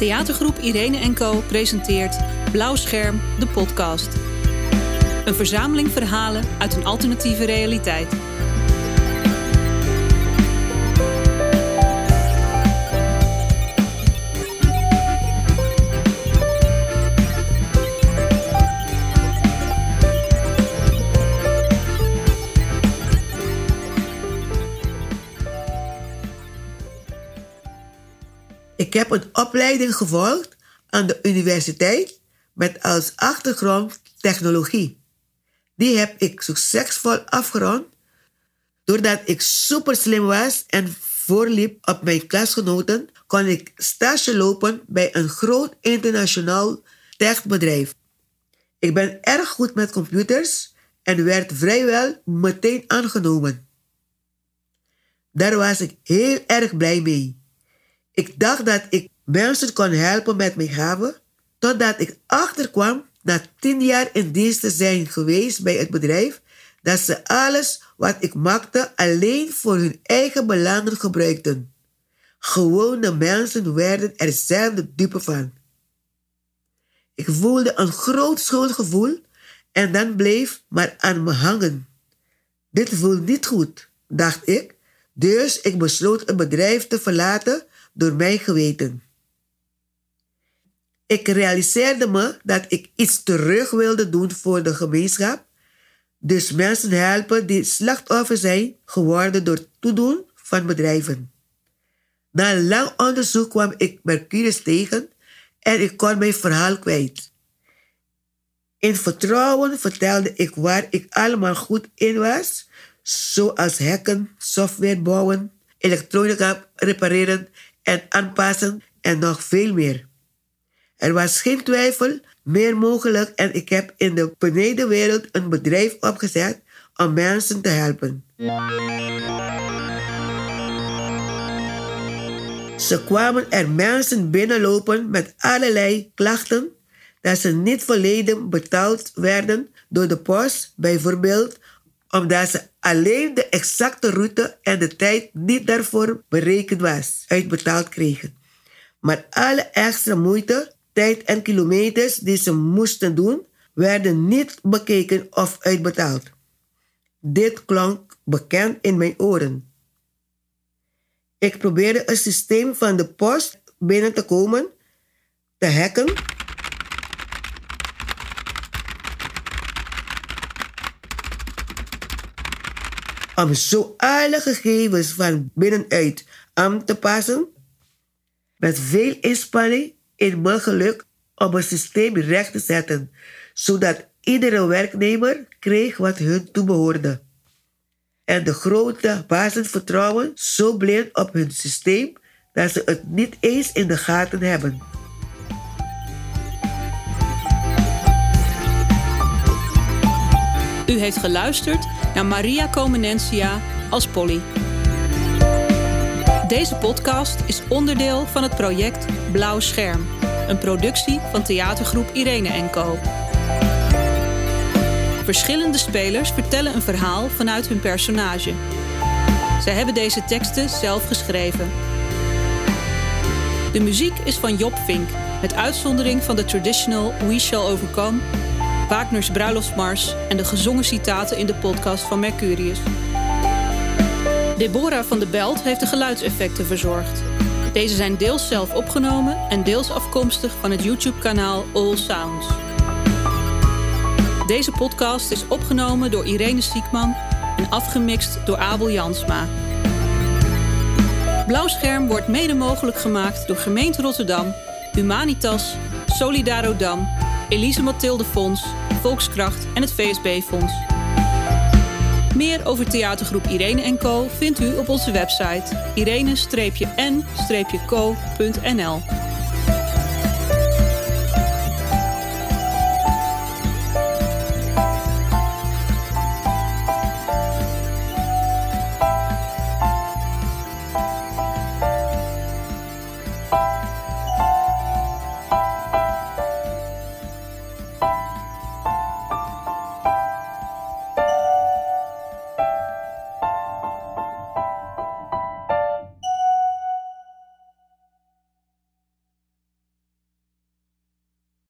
Theatergroep Irene Co presenteert Blauw Scherm, de podcast. Een verzameling verhalen uit een alternatieve realiteit. Ik heb een opleiding gevolgd aan de universiteit met als achtergrond technologie. Die heb ik succesvol afgerond doordat ik super slim was en voorliep op mijn klasgenoten, kon ik stage lopen bij een groot internationaal techbedrijf. Ik ben erg goed met computers en werd vrijwel meteen aangenomen. Daar was ik heel erg blij mee. Ik dacht dat ik mensen kon helpen met mijn gaven, totdat ik achterkwam na tien jaar in dienst te zijn geweest bij het bedrijf, dat ze alles wat ik maakte alleen voor hun eigen belangen gebruikten. Gewone mensen werden er zelf de dupe van. Ik voelde een groot schuldgevoel en dan bleef maar aan me hangen. Dit voelt niet goed, dacht ik, dus ik besloot het bedrijf te verlaten door mijn geweten. Ik realiseerde me dat ik iets terug wilde doen voor de gemeenschap, dus mensen helpen die slachtoffer zijn geworden door toedoen van bedrijven. Na lang onderzoek kwam ik Mercurius tegen en ik kon mijn verhaal kwijt. In vertrouwen vertelde ik waar ik allemaal goed in was, zoals hacken, software bouwen, elektronica repareren en aanpassen en nog veel meer. Er was geen twijfel meer mogelijk en ik heb in de benedenwereld een bedrijf opgezet om mensen te helpen. Ze kwamen er mensen binnenlopen met allerlei klachten dat ze niet volledig betaald werden door de post, bijvoorbeeld omdat ze alleen de exacte route en de tijd niet daarvoor berekend was, uitbetaald kregen. Maar alle extra moeite, tijd en kilometers die ze moesten doen, werden niet bekeken of uitbetaald. Dit klonk bekend in mijn oren. Ik probeerde het systeem van de post binnen te komen, te hacken om zo alle gegevens van binnenuit aan te passen. Met veel inspanning in mijn geluk om het systeem recht te zetten, zodat iedere werknemer kreeg wat hun toebehoorde. En de grote bazen vertrouwen zo blind op hun systeem dat ze het niet eens in de gaten hebben. U heeft geluisterd naar Maria Comenencia als Polly. Deze podcast is onderdeel van het project Blauw Scherm, een productie van theatergroep Irene Co. Verschillende spelers vertellen een verhaal vanuit hun personage. Zij hebben deze teksten zelf geschreven. De muziek is van Job Vink, met uitzondering van de traditional We Shall Overcome Wagner's bruiloftsmars en de gezongen citaten in de podcast van Mercurius. Deborah van de Belt heeft de geluidseffecten verzorgd. Deze zijn deels zelf opgenomen en deels afkomstig van het YouTube-kanaal All Sounds. Deze podcast is opgenomen door Irene Siekman en afgemixt door Abel Jansma. Blauwscherm wordt mede mogelijk gemaakt door Gemeente Rotterdam, Humanitas, Solidarodam, Elise Mathilde Fonds Volkskracht en het VSB-fonds. Meer over theatergroep Irene Co vindt u op onze website irene-n-co.nl.